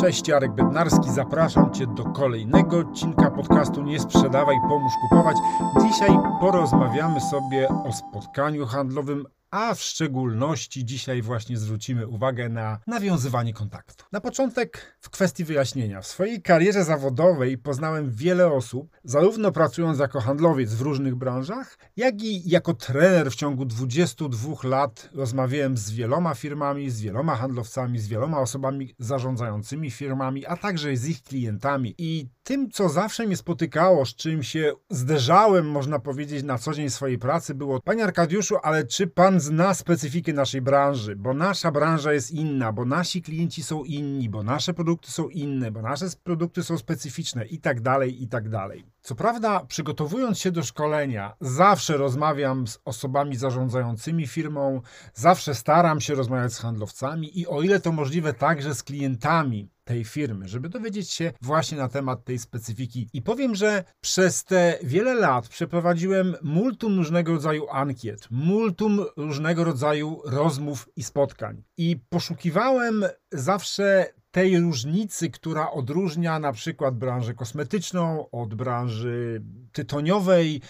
Cześć, Jarek Bednarski, zapraszam Cię do kolejnego odcinka podcastu Nie sprzedawaj, pomóż kupować. Dzisiaj porozmawiamy sobie o spotkaniu handlowym a w szczególności dzisiaj właśnie zwrócimy uwagę na nawiązywanie kontaktu. Na początek w kwestii wyjaśnienia. W swojej karierze zawodowej poznałem wiele osób, zarówno pracując jako handlowiec w różnych branżach, jak i jako trener w ciągu 22 lat rozmawiałem z wieloma firmami, z wieloma handlowcami, z wieloma osobami zarządzającymi firmami, a także z ich klientami. I tym, co zawsze mnie spotykało, z czym się zderzałem, można powiedzieć, na co dzień swojej pracy, było: Panie Arkadiuszu, ale czy pan zna specyfikę naszej branży? Bo nasza branża jest inna, bo nasi klienci są inni, bo nasze produkty są inne, bo nasze produkty są specyficzne i tak dalej, i tak dalej. Co prawda, przygotowując się do szkolenia, zawsze rozmawiam z osobami zarządzającymi firmą, zawsze staram się rozmawiać z handlowcami i o ile to możliwe, także z klientami tej firmy, żeby dowiedzieć się właśnie na temat tej specyfiki. I powiem, że przez te wiele lat przeprowadziłem multum różnego rodzaju ankiet, multum różnego rodzaju rozmów i spotkań. I poszukiwałem zawsze tej różnicy, która odróżnia na przykład branżę kosmetyczną od branży tytoniowej,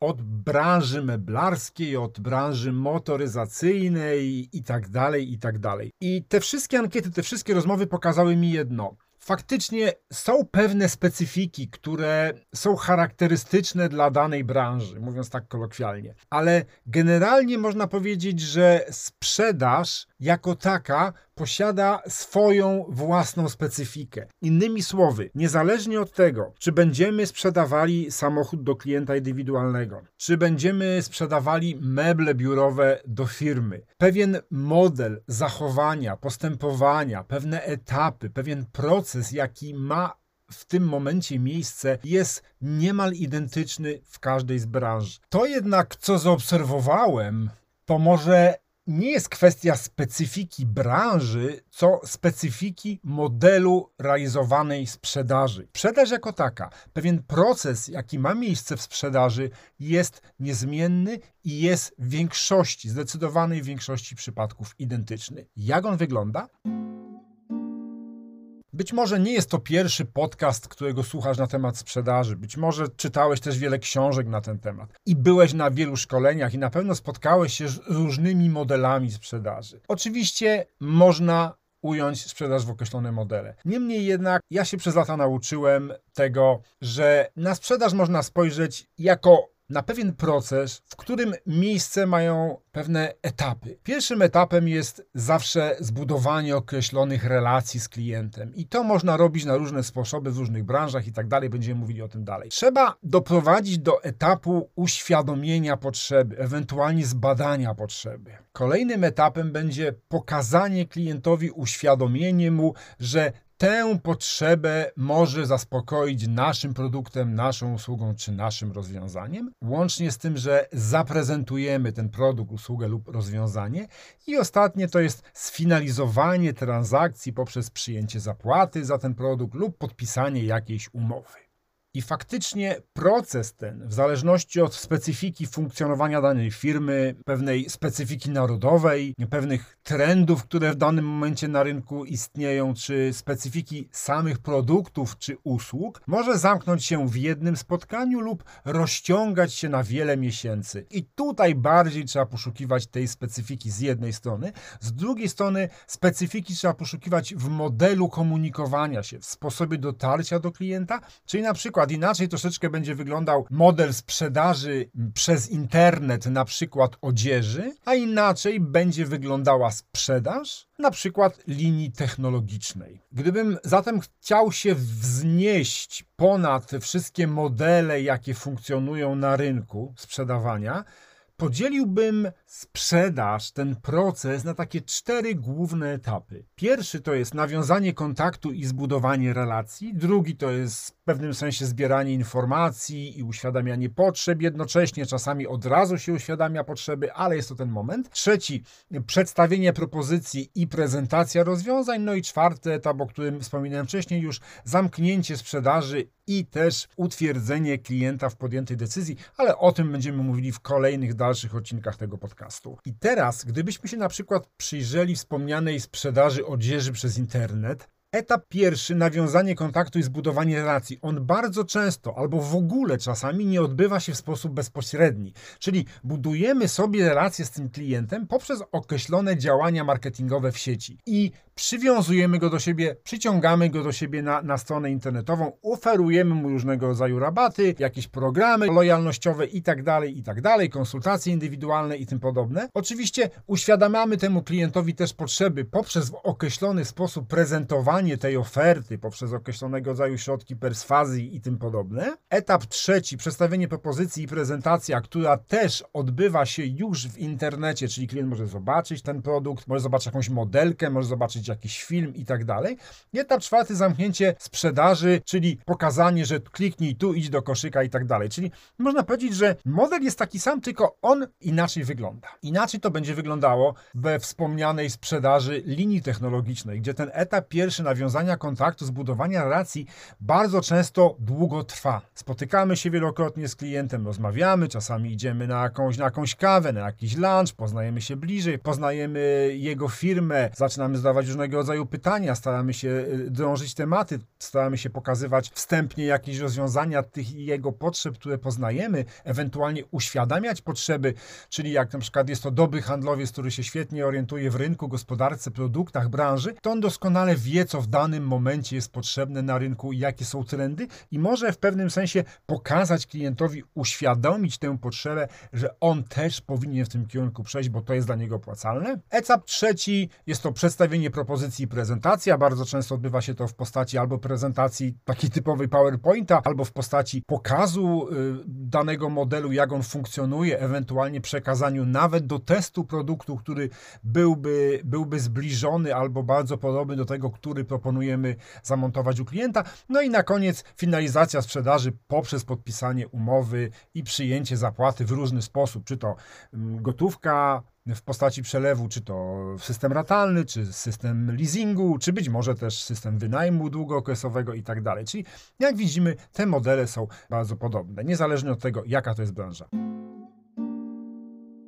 od branży meblarskiej, od branży motoryzacyjnej i tak dalej, i tak dalej. I te wszystkie ankiety, te wszystkie rozmowy pokazały mi jedno. Faktycznie są pewne specyfiki, które są charakterystyczne dla danej branży, mówiąc tak kolokwialnie, ale generalnie można powiedzieć, że sprzedaż jako taka posiada swoją własną specyfikę. Innymi słowy, niezależnie od tego, czy będziemy sprzedawali samochód do klienta indywidualnego, czy będziemy sprzedawali meble biurowe do firmy, pewien model zachowania, postępowania, pewne etapy, pewien proces, jaki ma w tym momencie miejsce jest niemal identyczny w każdej z branż. To jednak, co zaobserwowałem, to może nie jest kwestia specyfiki branży, co specyfiki modelu realizowanej sprzedaży. Sprzedaż jako taka, pewien proces, jaki ma miejsce w sprzedaży, jest niezmienny i jest w większości, zdecydowanej większości przypadków identyczny. Jak on wygląda? Być może nie jest to pierwszy podcast, którego słuchasz na temat sprzedaży. Być może czytałeś też wiele książek na ten temat i byłeś na wielu szkoleniach i na pewno spotkałeś się z różnymi modelami sprzedaży. Oczywiście można ująć sprzedaż w określone modele. Niemniej jednak ja się przez lata nauczyłem tego, że na sprzedaż można spojrzeć jako na pewien proces, w którym miejsce mają pewne etapy. Pierwszym etapem jest zawsze zbudowanie określonych relacji z klientem i to można robić na różne sposoby w różnych branżach i tak dalej, będziemy mówili o tym dalej. Trzeba doprowadzić do etapu uświadomienia potrzeby, ewentualnie zbadania potrzeby. Kolejnym etapem będzie pokazanie klientowi, uświadomienie mu, że tę potrzebę może zaspokoić naszym produktem, naszą usługą czy naszym rozwiązaniem, łącznie z tym, że zaprezentujemy ten produkt, usługę lub rozwiązanie. I ostatnie to jest sfinalizowanie transakcji poprzez przyjęcie zapłaty za ten produkt lub podpisanie jakiejś umowy. I faktycznie proces ten, w zależności od specyfiki funkcjonowania danej firmy, pewnej specyfiki narodowej, pewnych trendów, które w danym momencie na rynku istnieją, czy specyfiki samych produktów czy usług, może zamknąć się w jednym spotkaniu lub rozciągać się na wiele miesięcy. I tutaj bardziej trzeba poszukiwać tej specyfiki z jednej strony, z drugiej strony specyfiki trzeba poszukiwać w modelu komunikowania się, w sposobie dotarcia do klienta, czyli na przykład przykład inaczej troszeczkę będzie wyglądał model sprzedaży przez internet, na przykład odzieży, a inaczej będzie wyglądała sprzedaż, na przykład linii technologicznej. Gdybym zatem chciał się wznieść ponad wszystkie modele, jakie funkcjonują na rynku sprzedawania, Podzieliłbym sprzedaż, ten proces na takie cztery główne etapy. Pierwszy to jest nawiązanie kontaktu i zbudowanie relacji, drugi to jest w pewnym sensie zbieranie informacji i uświadamianie potrzeb, jednocześnie czasami od razu się uświadamia potrzeby, ale jest to ten moment. Trzeci, przedstawienie propozycji i prezentacja rozwiązań, no i czwarty etap, o którym wspominałem wcześniej już, zamknięcie sprzedaży i też utwierdzenie klienta w podjętej decyzji, ale o tym będziemy mówili w kolejnych dalszych odcinkach tego podcastu. I teraz, gdybyśmy się na przykład przyjrzeli wspomnianej sprzedaży odzieży przez internet, Etap pierwszy, nawiązanie kontaktu i zbudowanie relacji. On bardzo często albo w ogóle czasami nie odbywa się w sposób bezpośredni. Czyli budujemy sobie relacje z tym klientem poprzez określone działania marketingowe w sieci i przywiązujemy go do siebie, przyciągamy go do siebie na, na stronę internetową, oferujemy mu różnego rodzaju rabaty, jakieś programy lojalnościowe i tak dalej, i tak konsultacje indywidualne i tym podobne. Oczywiście uświadamiamy temu klientowi też potrzeby poprzez w określony sposób prezentowanie tej oferty, poprzez określonego rodzaju środki perswazji i tym podobne. Etap trzeci, przedstawienie propozycji i prezentacja, która też odbywa się już w internecie, czyli klient może zobaczyć ten produkt, może zobaczyć jakąś modelkę, może zobaczyć jakiś film i tak dalej. Etap czwarty, zamknięcie sprzedaży, czyli pokazanie, że kliknij tu, idź do koszyka i tak dalej. Czyli można powiedzieć, że model jest taki sam, tylko on inaczej wygląda. Inaczej to będzie wyglądało we wspomnianej sprzedaży linii technologicznej, gdzie ten etap pierwszy nawiązania kontaktu, zbudowania relacji bardzo często długo trwa. Spotykamy się wielokrotnie z klientem, rozmawiamy, czasami idziemy na jakąś, na jakąś kawę, na jakiś lunch, poznajemy się bliżej, poznajemy jego firmę, zaczynamy zadawać różnego rodzaju pytania, staramy się y, drążyć tematy, staramy się pokazywać wstępnie jakieś rozwiązania tych jego potrzeb, które poznajemy, ewentualnie uświadamiać potrzeby, czyli jak na przykład jest to dobry handlowiec, który się świetnie orientuje w rynku, gospodarce, produktach, branży, to on doskonale wie, co w danym momencie jest potrzebne na rynku jakie są trendy i może w pewnym sensie pokazać klientowi, uświadomić tę potrzebę, że on też powinien w tym kierunku przejść, bo to jest dla niego opłacalne. Etap trzeci jest to przedstawienie propozycji i prezentacja. Bardzo często odbywa się to w postaci albo prezentacji takiej typowej PowerPointa, albo w postaci pokazu y, danego modelu, jak on funkcjonuje, ewentualnie przekazaniu nawet do testu produktu, który byłby, byłby zbliżony albo bardzo podobny do tego, który proponujemy zamontować u klienta. No i na koniec finalizacja sprzedaży poprzez podpisanie umowy i przyjęcie zapłaty w różny sposób, czy to mm, gotówka, w postaci przelewu, czy to system ratalny, czy system leasingu, czy być może też system wynajmu długookresowego i tak dalej. Czyli jak widzimy, te modele są bardzo podobne, niezależnie od tego, jaka to jest branża.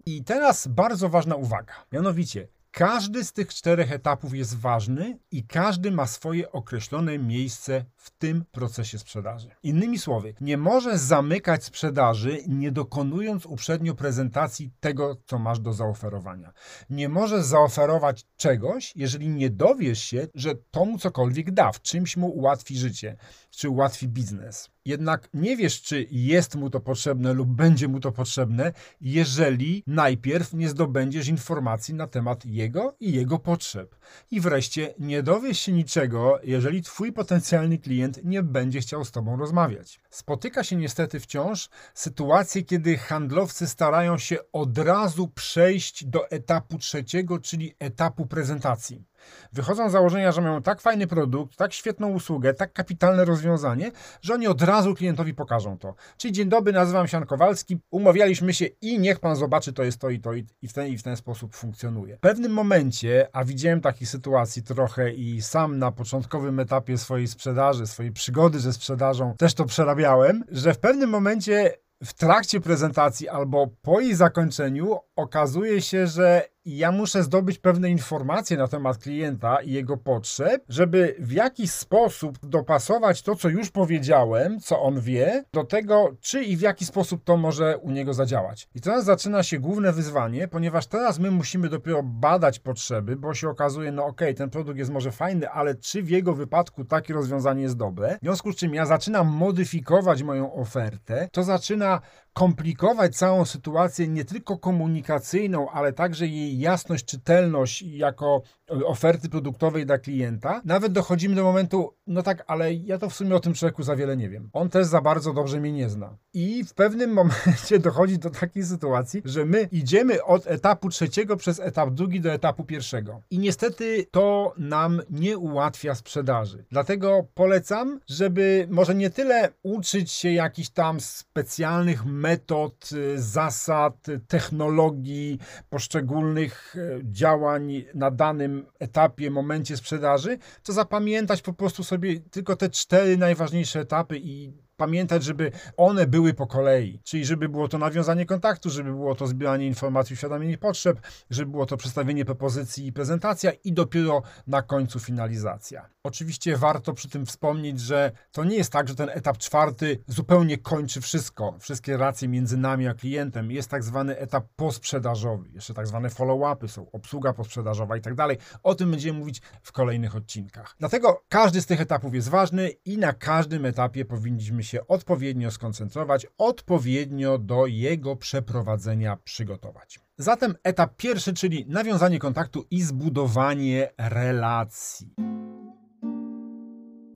I teraz bardzo ważna uwaga, mianowicie każdy z tych czterech etapów jest ważny i każdy ma swoje określone miejsce w tym procesie sprzedaży. Innymi słowy, nie możesz zamykać sprzedaży, nie dokonując uprzednio prezentacji tego, co masz do zaoferowania. Nie możesz zaoferować czegoś, jeżeli nie dowiesz się, że to mu cokolwiek da, w czymś mu ułatwi życie, czy ułatwi biznes jednak nie wiesz, czy jest mu to potrzebne lub będzie mu to potrzebne, jeżeli najpierw nie zdobędziesz informacji na temat jego i jego potrzeb. I wreszcie nie dowiesz się niczego, jeżeli twój potencjalny klient nie będzie chciał z tobą rozmawiać. Spotyka się niestety wciąż sytuacje, kiedy handlowcy starają się od razu przejść do etapu trzeciego, czyli etapu prezentacji. Wychodzą z założenia, że mają tak fajny produkt, tak świetną usługę, tak kapitalne rozwiązanie, że oni od razu klientowi pokażą to. Czyli dzień dobry, nazywam się Jan Kowalski, umawialiśmy się i niech pan zobaczy, to jest to i to i w ten, i w ten sposób funkcjonuje. W pewnym momencie, a widziałem takich sytuacji trochę i sam na początkowym etapie swojej sprzedaży, swojej przygody ze sprzedażą też to przerabiałem, że w pewnym momencie w trakcie prezentacji albo po jej zakończeniu okazuje się, że ja muszę zdobyć pewne informacje na temat klienta i jego potrzeb, żeby w jakiś sposób dopasować to, co już powiedziałem, co on wie, do tego, czy i w jaki sposób to może u niego zadziałać. I teraz zaczyna się główne wyzwanie, ponieważ teraz my musimy dopiero badać potrzeby, bo się okazuje, no okay, ten produkt jest może fajny, ale czy w jego wypadku takie rozwiązanie jest dobre? W związku z czym ja zaczynam modyfikować moją ofertę, to zaczyna komplikować całą sytuację nie tylko komunikacyjną, ale także jej jasność, czytelność jako oferty produktowej dla klienta. Nawet dochodzimy do momentu, no tak, ale ja to w sumie o tym człowieku za wiele nie wiem. On też za bardzo dobrze mnie nie zna. I w pewnym momencie dochodzi do takiej sytuacji, że my idziemy od etapu trzeciego przez etap drugi do etapu pierwszego. I niestety to nam nie ułatwia sprzedaży. Dlatego polecam, żeby może nie tyle uczyć się jakichś tam specjalnych metod, y, zasad, technologii, poszczególnych y, działań na danym etapie, momencie sprzedaży, to zapamiętać po prostu sobie tylko te cztery najważniejsze etapy i pamiętać, żeby one były po kolei, czyli żeby było to nawiązanie kontaktu, żeby było to zbieranie informacji, uświadomienie potrzeb, żeby było to przedstawienie propozycji i prezentacja i dopiero na końcu finalizacja. Oczywiście warto przy tym wspomnieć, że to nie jest tak, że ten etap czwarty zupełnie kończy wszystko, wszystkie relacje między nami a klientem. Jest tak zwany etap posprzedażowy, jeszcze tak zwane follow-upy są, obsługa posprzedażowa i tak dalej. O tym będziemy mówić w kolejnych odcinkach. Dlatego każdy z tych etapów jest ważny i na każdym etapie powinniśmy się odpowiednio skoncentrować, odpowiednio do jego przeprowadzenia przygotować. Zatem etap pierwszy, czyli nawiązanie kontaktu i zbudowanie relacji.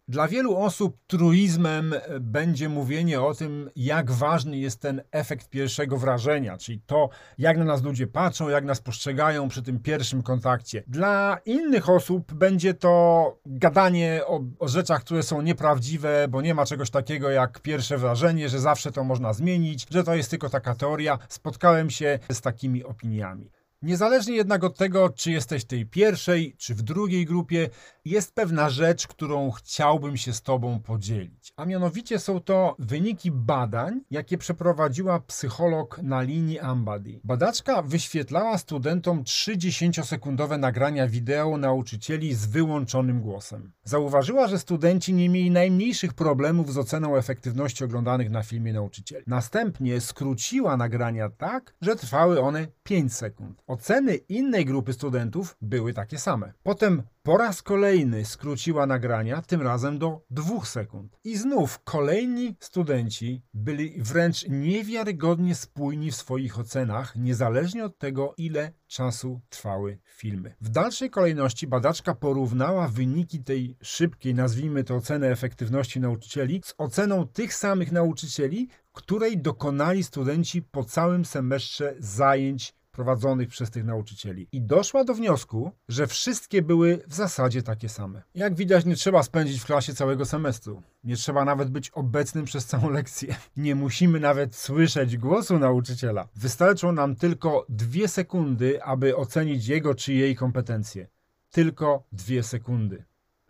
Dla wielu osób truizmem będzie mówienie o tym, jak ważny jest ten efekt pierwszego wrażenia, czyli to, jak na nas ludzie patrzą, jak nas postrzegają przy tym pierwszym kontakcie. Dla innych osób będzie to gadanie o, o rzeczach, które są nieprawdziwe, bo nie ma czegoś takiego jak pierwsze wrażenie, że zawsze to można zmienić, że to jest tylko taka teoria. Spotkałem się z takimi opiniami. Niezależnie jednak od tego, czy jesteś w tej pierwszej, czy w drugiej grupie, jest pewna rzecz, którą chciałbym się z Tobą podzielić. A mianowicie są to wyniki badań, jakie przeprowadziła psycholog na linii Ambady. Badaczka wyświetlała studentom 30-sekundowe nagrania wideo nauczycieli z wyłączonym głosem. Zauważyła, że studenci nie mieli najmniejszych problemów z oceną efektywności oglądanych na filmie nauczycieli. Następnie skróciła nagrania tak, że trwały one 5 sekund. Oceny innej grupy studentów były takie same. Potem po raz kolejny skróciła nagrania, tym razem do dwóch sekund. I znów kolejni studenci byli wręcz niewiarygodnie spójni w swoich ocenach, niezależnie od tego, ile czasu trwały filmy. W dalszej kolejności badaczka porównała wyniki tej szybkiej, nazwijmy to oceny efektywności nauczycieli, z oceną tych samych nauczycieli, której dokonali studenci po całym semestrze zajęć prowadzonych przez tych nauczycieli. I doszła do wniosku, że wszystkie były w zasadzie takie same. Jak widać, nie trzeba spędzić w klasie całego semestru. Nie trzeba nawet być obecnym przez całą lekcję. Nie musimy nawet słyszeć głosu nauczyciela. Wystarczą nam tylko dwie sekundy, aby ocenić jego czy jej kompetencje. Tylko dwie sekundy.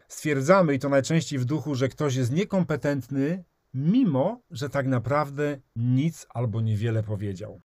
Stwierdzamy, i to najczęściej w duchu, że ktoś jest niekompetentny, mimo że tak naprawdę nic albo niewiele powiedział.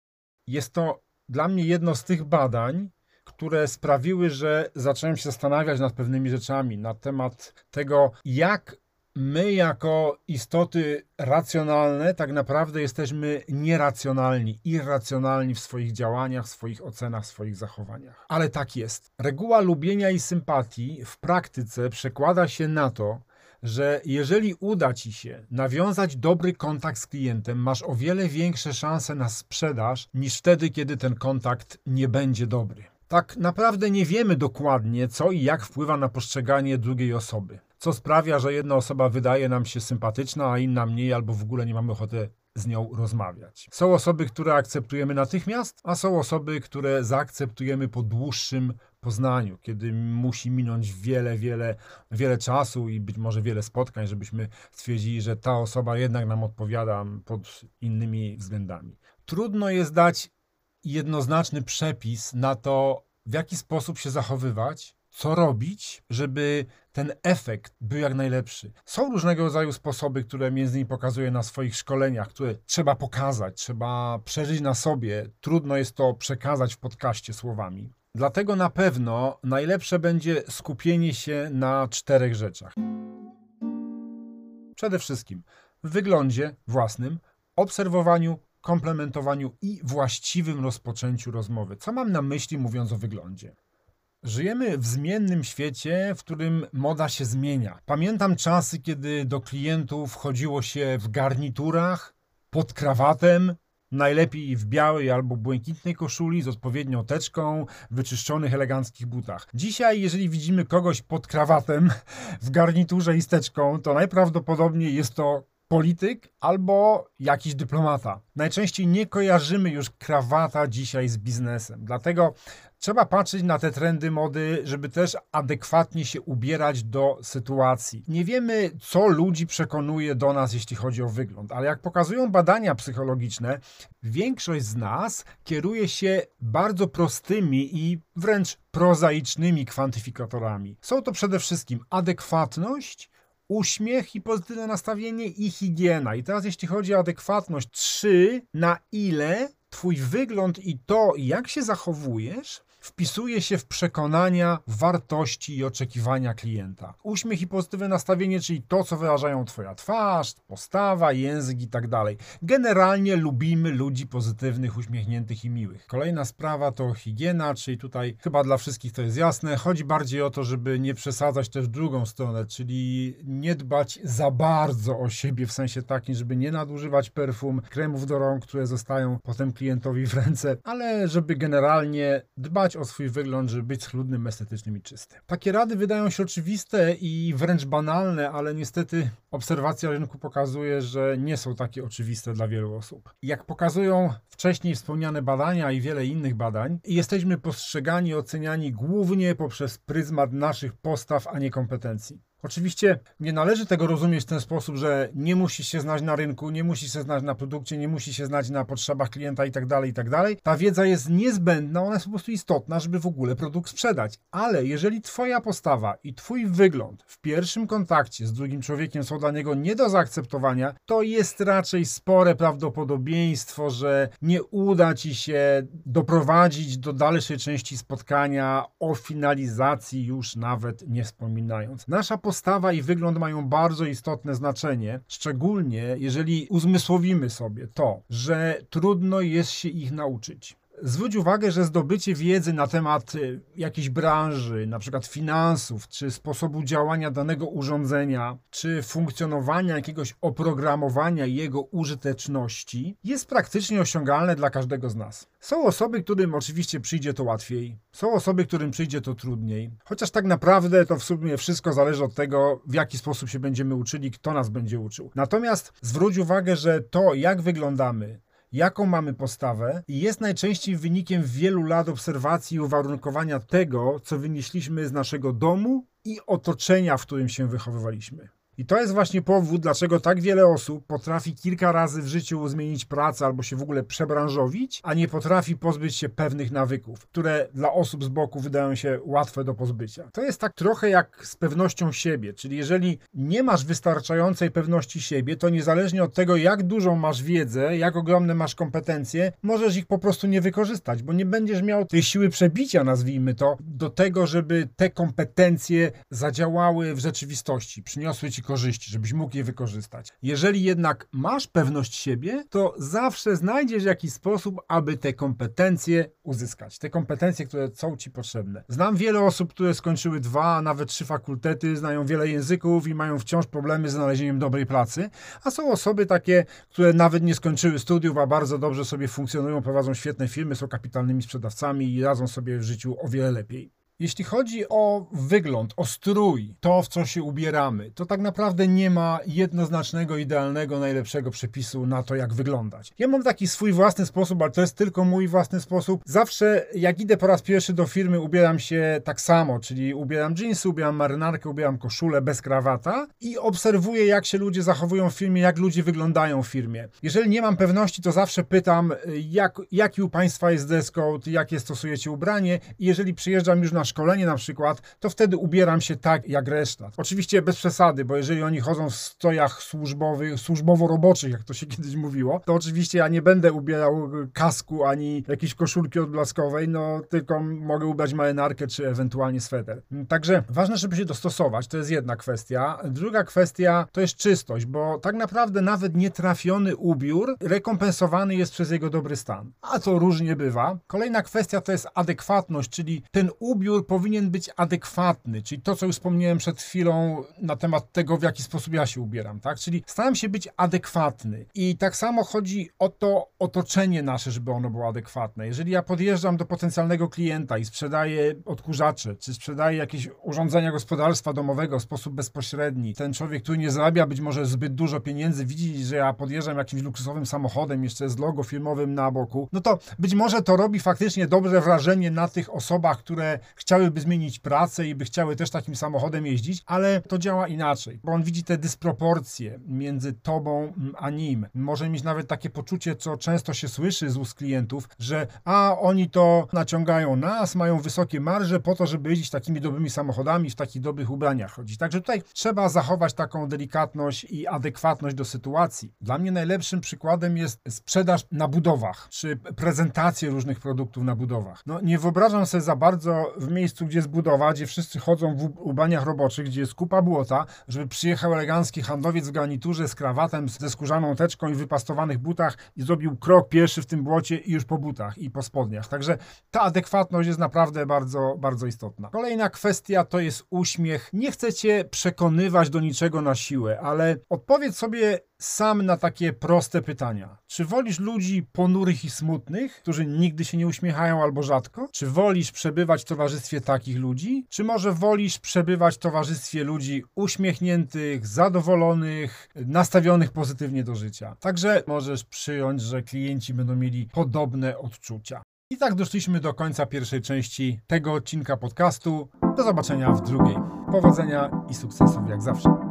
Jest to dla mnie jedno z tych badań, które sprawiły, że zacząłem się zastanawiać nad pewnymi rzeczami, na temat tego, jak my, jako istoty racjonalne, tak naprawdę jesteśmy nieracjonalni, irracjonalni w swoich działaniach, swoich ocenach, swoich zachowaniach. Ale tak jest. Reguła lubienia i sympatii w praktyce przekłada się na to, że jeżeli uda ci się nawiązać dobry kontakt z klientem, masz o wiele większe szanse na sprzedaż niż wtedy, kiedy ten kontakt nie będzie dobry. Tak naprawdę nie wiemy dokładnie, co i jak wpływa na postrzeganie drugiej osoby. Co sprawia, że jedna osoba wydaje nam się sympatyczna, a inna mniej, albo w ogóle nie mamy ochoty z nią rozmawiać. Są osoby, które akceptujemy natychmiast, a są osoby, które zaakceptujemy po dłuższym poznaniu, kiedy musi minąć wiele, wiele, wiele czasu i być może wiele spotkań, żebyśmy stwierdzili, że ta osoba jednak nam odpowiada pod innymi względami. Trudno jest dać jednoznaczny przepis na to, w jaki sposób się zachowywać, co robić, żeby ten efekt był jak najlepszy. Są różnego rodzaju sposoby, które między innymi pokazuję na swoich szkoleniach, które trzeba pokazać, trzeba przeżyć na sobie. Trudno jest to przekazać w podcaście słowami. Dlatego na pewno najlepsze będzie skupienie się na czterech rzeczach. Przede wszystkim w wyglądzie własnym, obserwowaniu, komplementowaniu i właściwym rozpoczęciu rozmowy. Co mam na myśli mówiąc o wyglądzie? Żyjemy w zmiennym świecie, w którym moda się zmienia. Pamiętam czasy, kiedy do klientów chodziło się w garniturach, pod krawatem, najlepiej w białej albo błękitnej koszuli z odpowiednią teczką, wyczyszczonych eleganckich butach. Dzisiaj, jeżeli widzimy kogoś pod krawatem, w garniturze i z teczką, to najprawdopodobniej jest to polityk albo jakiś dyplomata. Najczęściej nie kojarzymy już krawata dzisiaj z biznesem. Dlatego trzeba patrzeć na te trendy mody, żeby też adekwatnie się ubierać do sytuacji. Nie wiemy, co ludzi przekonuje do nas, jeśli chodzi o wygląd, ale jak pokazują badania psychologiczne, większość z nas kieruje się bardzo prostymi i wręcz prozaicznymi kwantyfikatorami. Są to przede wszystkim adekwatność, uśmiech i pozytywne nastawienie i higiena. I teraz jeśli chodzi o adekwatność, trzy na ile Twój wygląd i to, jak się zachowujesz, wpisuje się w przekonania, wartości i oczekiwania klienta. Uśmiech i pozytywne nastawienie, czyli to, co wyrażają Twoja twarz, postawa, język i tak dalej. Generalnie lubimy ludzi pozytywnych, uśmiechniętych i miłych. Kolejna sprawa to higiena, czyli tutaj chyba dla wszystkich to jest jasne. Chodzi bardziej o to, żeby nie przesadzać też w drugą stronę, czyli nie dbać za bardzo o siebie w sensie takim, żeby nie nadużywać perfum, kremów do rąk, które zostają potem klientowi w ręce, ale żeby generalnie dbać o swój wygląd, żeby być schludnym, estetycznym i czystym. Takie rady wydają się oczywiste i wręcz banalne, ale niestety obserwacja rynku pokazuje, że nie są takie oczywiste dla wielu osób. Jak pokazują wcześniej wspomniane badania i wiele innych badań, jesteśmy postrzegani, oceniani głównie poprzez pryzmat naszych postaw, a nie kompetencji. Oczywiście nie należy tego rozumieć w ten sposób, że nie musi się znać na rynku, nie musi się znać na produkcie, nie musi się znać na potrzebach klienta itd., tak itd. Tak Ta wiedza jest niezbędna, ona jest po prostu istotna, żeby w ogóle produkt sprzedać. Ale jeżeli Twoja postawa i Twój wygląd w pierwszym kontakcie z drugim człowiekiem są dla niego nie do zaakceptowania, to jest raczej spore prawdopodobieństwo, że nie uda Ci się doprowadzić do dalszej części spotkania o finalizacji już nawet nie wspominając. Nasza postawa i wygląd mają bardzo istotne znaczenie, szczególnie jeżeli uzmysłowimy sobie to, że trudno jest się ich nauczyć. Zwróć uwagę, że zdobycie wiedzy na temat y, jakiejś branży, na przykład finansów, czy sposobu działania danego urządzenia, czy funkcjonowania jakiegoś oprogramowania i jego użyteczności jest praktycznie osiągalne dla każdego z nas. Są osoby, którym oczywiście przyjdzie to łatwiej, są osoby, którym przyjdzie to trudniej, chociaż tak naprawdę to w sumie wszystko zależy od tego, w jaki sposób się będziemy uczyli, kto nas będzie uczył. Natomiast zwróć uwagę, że to, jak wyglądamy, jaką mamy postawę i jest najczęściej wynikiem wielu lat obserwacji i uwarunkowania tego, co wynieśliśmy z naszego domu i otoczenia, w którym się wychowywaliśmy. I to jest właśnie powód, dlaczego tak wiele osób potrafi kilka razy w życiu zmienić pracę albo się w ogóle przebranżowić, a nie potrafi pozbyć się pewnych nawyków, które dla osób z boku wydają się łatwe do pozbycia. To jest tak trochę jak z pewnością siebie, czyli jeżeli nie masz wystarczającej pewności siebie, to niezależnie od tego, jak dużą masz wiedzę, jak ogromne masz kompetencje, możesz ich po prostu nie wykorzystać, bo nie będziesz miał tej siły przebicia, nazwijmy to, do tego, żeby te kompetencje zadziałały w rzeczywistości, przyniosły ci korzyści, żebyś mógł je wykorzystać. Jeżeli jednak masz pewność siebie, to zawsze znajdziesz jakiś sposób, aby te kompetencje uzyskać. Te kompetencje, które są ci potrzebne. Znam wiele osób, które skończyły dwa, a nawet trzy fakultety, znają wiele języków i mają wciąż problemy z znalezieniem dobrej pracy, a są osoby takie, które nawet nie skończyły studiów, a bardzo dobrze sobie funkcjonują, prowadzą świetne firmy, są kapitalnymi sprzedawcami i radzą sobie w życiu o wiele lepiej. Jeśli chodzi o wygląd, o strój, to w co się ubieramy, to tak naprawdę nie ma jednoznacznego, idealnego, najlepszego przepisu na to, jak wyglądać. Ja mam taki swój własny sposób, ale to jest tylko mój własny sposób. Zawsze, jak idę po raz pierwszy do firmy, ubieram się tak samo, czyli ubieram jeansy, ubieram marynarkę, ubieram koszulę bez krawata i obserwuję, jak się ludzie zachowują w firmie, jak ludzie wyglądają w firmie. Jeżeli nie mam pewności, to zawsze pytam, jak, jaki u Państwa jest dress code, jakie stosujecie ubranie i jeżeli przyjeżdżam już na szkolenie na przykład, to wtedy ubieram się tak jak reszta. Oczywiście bez przesady, bo jeżeli oni chodzą w strojach służbowych, służbowo-roboczych, jak to się kiedyś mówiło, to oczywiście ja nie będę ubierał kasku ani jakiejś koszulki odblaskowej, no tylko mogę ubrać marynarkę czy ewentualnie sweter. Także ważne, żeby się dostosować, to jest jedna kwestia. Druga kwestia to jest czystość, bo tak naprawdę nawet nietrafiony ubiór rekompensowany jest przez jego dobry stan. A to różnie bywa. Kolejna kwestia to jest adekwatność, czyli ten ubiór powinien być adekwatny, czyli to, co już wspomniałem przed chwilą na temat tego, w jaki sposób ja się ubieram, tak? Czyli staram się być adekwatny. I tak samo chodzi o to otoczenie nasze, żeby ono było adekwatne. Jeżeli ja podjeżdżam do potencjalnego klienta i sprzedaję odkurzacze, czy sprzedaję jakieś urządzenia gospodarstwa domowego w sposób bezpośredni, ten człowiek, który nie zarabia być może zbyt dużo pieniędzy, widzi, że ja podjeżdżam jakimś luksusowym samochodem, jeszcze z logo firmowym na boku, no to być może to robi faktycznie dobre wrażenie na tych osobach, które chciałyby zmienić pracę i by chciały też takim samochodem jeździć, ale to działa inaczej, bo on widzi te dysproporcje między tobą mm, a nim. Może mieć nawet takie poczucie, co często się słyszy z ust klientów, że a oni to naciągają nas, mają wysokie marże po to, żeby jeździć takimi dobrymi samochodami, w takich dobrych ubraniach chodzić. Także tutaj trzeba zachować taką delikatność i adekwatność do sytuacji. Dla mnie najlepszym przykładem jest sprzedaż na budowach, czy prezentacje różnych produktów na budowach. No nie wyobrażam sobie za bardzo w miejscu, gdzie jest budowa, gdzie wszyscy chodzą w ubraniach roboczych, gdzie jest kupa błota, żeby przyjechał elegancki handlowiec w garniturze z krawatem, ze skórzaną teczką i wypastowanych butach i zrobił krok pierwszy w tym błocie i już po butach i po spodniach. Także ta adekwatność jest naprawdę bardzo, bardzo istotna. Kolejna kwestia to jest uśmiech. Nie chcę cię przekonywać do niczego na siłę, ale odpowiedz sobie sam na takie proste pytania. Czy wolisz ludzi ponurych i smutnych, którzy nigdy się nie uśmiechają albo rzadko? Czy wolisz przebywać w towarzystwie takich ludzi? Czy może wolisz przebywać w towarzystwie ludzi uśmiechniętych, zadowolonych, nastawionych pozytywnie do życia? Także możesz przyjąć, że klienci będą mieli podobne odczucia. I tak doszliśmy do końca pierwszej części tego odcinka podcastu. Do zobaczenia w drugiej. Powodzenia i sukcesów jak zawsze.